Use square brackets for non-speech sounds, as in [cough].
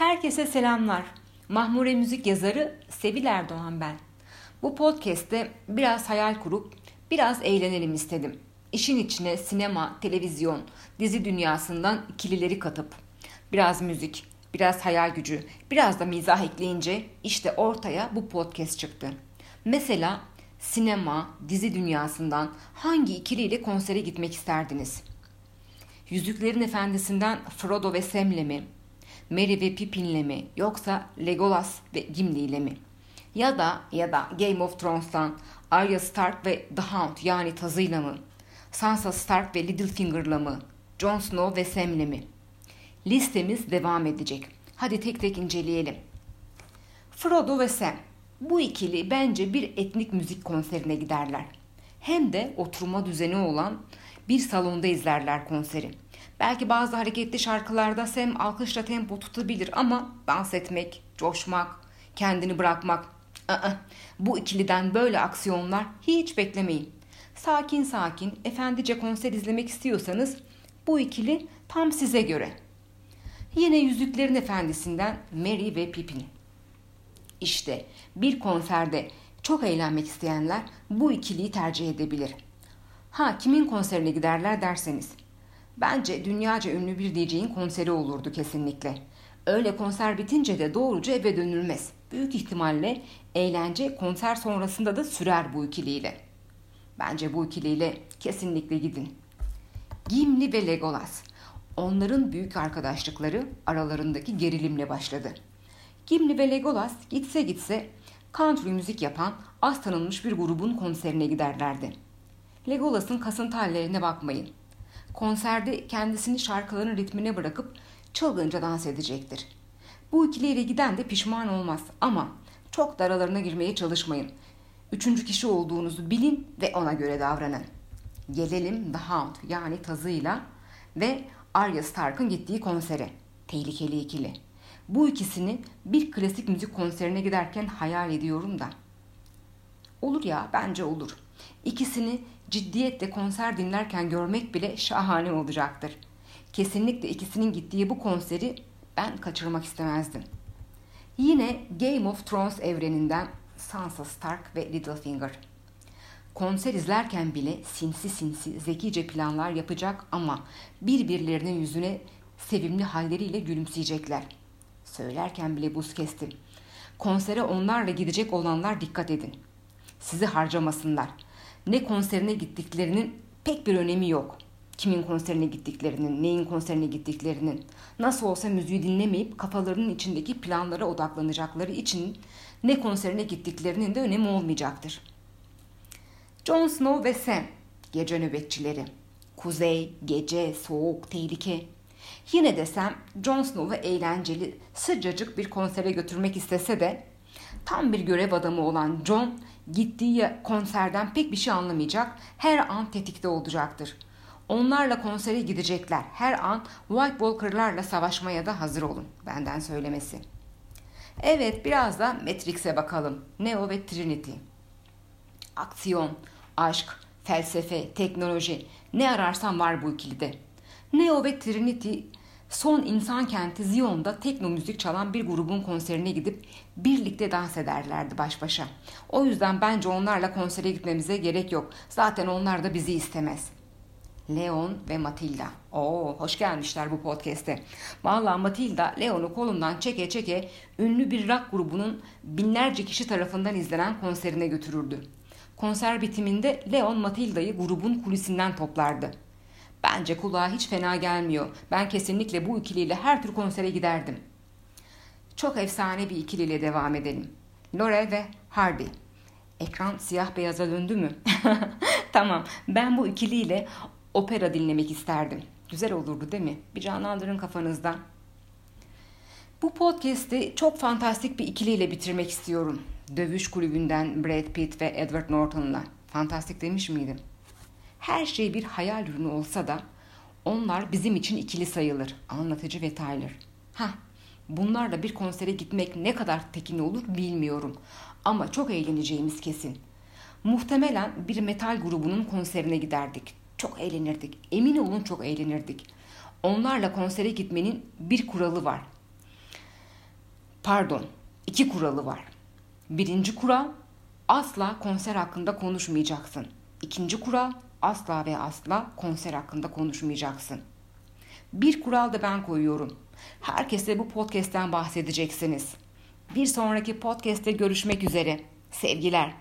Herkese selamlar. Mahmure Müzik yazarı Sevil Erdoğan ben. Bu podcast'te biraz hayal kurup biraz eğlenelim istedim. İşin içine sinema, televizyon, dizi dünyasından ikilileri katıp biraz müzik, biraz hayal gücü, biraz da mizah ekleyince işte ortaya bu podcast çıktı. Mesela sinema, dizi dünyasından hangi ikiliyle konsere gitmek isterdiniz? Yüzüklerin Efendisi'nden Frodo ve Sam'le mi? Merry ve Pippin'le mi yoksa Legolas ve Gimli ile mi? Ya da ya da Game of Thrones'tan Arya Stark ve The Hound yani tazıyla mı? Sansa Stark ve Littlefinger'la mı? Jon Snow ve Sam'le mi? Listemiz devam edecek. Hadi tek tek inceleyelim. Frodo ve Sam. Bu ikili bence bir etnik müzik konserine giderler. Hem de oturma düzeni olan bir salonda izlerler konseri. Belki bazı hareketli şarkılarda Sam alkışla tempo tutabilir ama dans etmek, coşmak, kendini bırakmak. Aa, bu ikiliden böyle aksiyonlar hiç beklemeyin. Sakin sakin, efendice konser izlemek istiyorsanız bu ikili tam size göre. Yine Yüzüklerin Efendisi'nden Mary ve Pippin. İşte bir konserde çok eğlenmek isteyenler bu ikiliyi tercih edebilir. Ha kimin konserine giderler derseniz. Bence dünyaca ünlü bir DJ'in konseri olurdu kesinlikle. Öyle konser bitince de doğruca eve dönülmez. Büyük ihtimalle eğlence konser sonrasında da sürer bu ikiliyle. Bence bu ikiliyle kesinlikle gidin. Gimli ve Legolas. Onların büyük arkadaşlıkları aralarındaki gerilimle başladı. Gimli ve Legolas gitse gitse country müzik yapan az tanınmış bir grubun konserine giderlerdi. Legolas'ın kasıntı hallerine bakmayın. Konserde kendisini şarkıların ritmine bırakıp çılgınca dans edecektir. Bu ikiliyle giden de pişman olmaz ama çok da aralarına girmeye çalışmayın. Üçüncü kişi olduğunuzu bilin ve ona göre davranın. Gelelim The Hound yani tazıyla ve Arya Stark'ın gittiği konsere. Tehlikeli ikili. Bu ikisini bir klasik müzik konserine giderken hayal ediyorum da. Olur ya bence olur. İkisini ciddiyetle konser dinlerken görmek bile şahane olacaktır. Kesinlikle ikisinin gittiği bu konseri ben kaçırmak istemezdim. Yine Game of Thrones evreninden Sansa Stark ve Littlefinger. Konser izlerken bile sinsi sinsi zekice planlar yapacak ama birbirlerinin yüzüne sevimli halleriyle gülümseyecekler. Söylerken bile buz kestim. Konsere onlarla gidecek olanlar dikkat edin. Sizi harcamasınlar. Ne konserine gittiklerinin pek bir önemi yok. Kimin konserine gittiklerinin, neyin konserine gittiklerinin. Nasıl olsa müziği dinlemeyip kafalarının içindeki planlara odaklanacakları için ne konserine gittiklerinin de önemi olmayacaktır. Jon Snow ve Sam, gece nöbetçileri. Kuzey, gece, soğuk, tehlike. Yine de Sam, Jon Snow'u eğlenceli, sıcacık bir konsere götürmek istese de tam bir görev adamı olan Jon gittiği konserden pek bir şey anlamayacak, her an tetikte olacaktır. Onlarla konsere gidecekler. Her an White Walker'larla savaşmaya da hazır olun. Benden söylemesi. Evet biraz da Matrix'e bakalım. Neo ve Trinity. Aksiyon, aşk, felsefe, teknoloji ne ararsan var bu ikilide. Neo ve Trinity son insan kenti Zion'da tekno müzik çalan bir grubun konserine gidip birlikte dans ederlerdi baş başa. O yüzden bence onlarla konsere gitmemize gerek yok. Zaten onlar da bizi istemez. Leon ve Matilda. Oo, hoş gelmişler bu podcast'e. Vallahi Matilda Leon'u kolundan çeke çeke ünlü bir rock grubunun binlerce kişi tarafından izlenen konserine götürürdü. Konser bitiminde Leon Matilda'yı grubun kulisinden toplardı. Bence kulağa hiç fena gelmiyor. Ben kesinlikle bu ikiliyle her tür konsere giderdim. Çok efsane bir ikiliyle devam edelim. Laurel ve Hardy. Ekran siyah beyaza döndü mü? [laughs] tamam. Ben bu ikiliyle opera dinlemek isterdim. Güzel olurdu değil mi? Bir canlandırın kafanızda. Bu podcast'i çok fantastik bir ikiliyle bitirmek istiyorum. Dövüş kulübünden Brad Pitt ve Edward Norton'la. Fantastik demiş miydim? Her şey bir hayal ürünü olsa da onlar bizim için ikili sayılır. Anlatıcı ve Tyler. Ha, bunlarla bir konsere gitmek ne kadar tekin olur bilmiyorum. Ama çok eğleneceğimiz kesin. Muhtemelen bir metal grubunun konserine giderdik. Çok eğlenirdik. Emin olun çok eğlenirdik. Onlarla konsere gitmenin bir kuralı var. Pardon, iki kuralı var. Birinci kural, asla konser hakkında konuşmayacaksın. İkinci kural, asla ve asla konser hakkında konuşmayacaksın. Bir kural da ben koyuyorum. Herkese bu podcast'ten bahsedeceksiniz. Bir sonraki podcast'te görüşmek üzere. Sevgiler.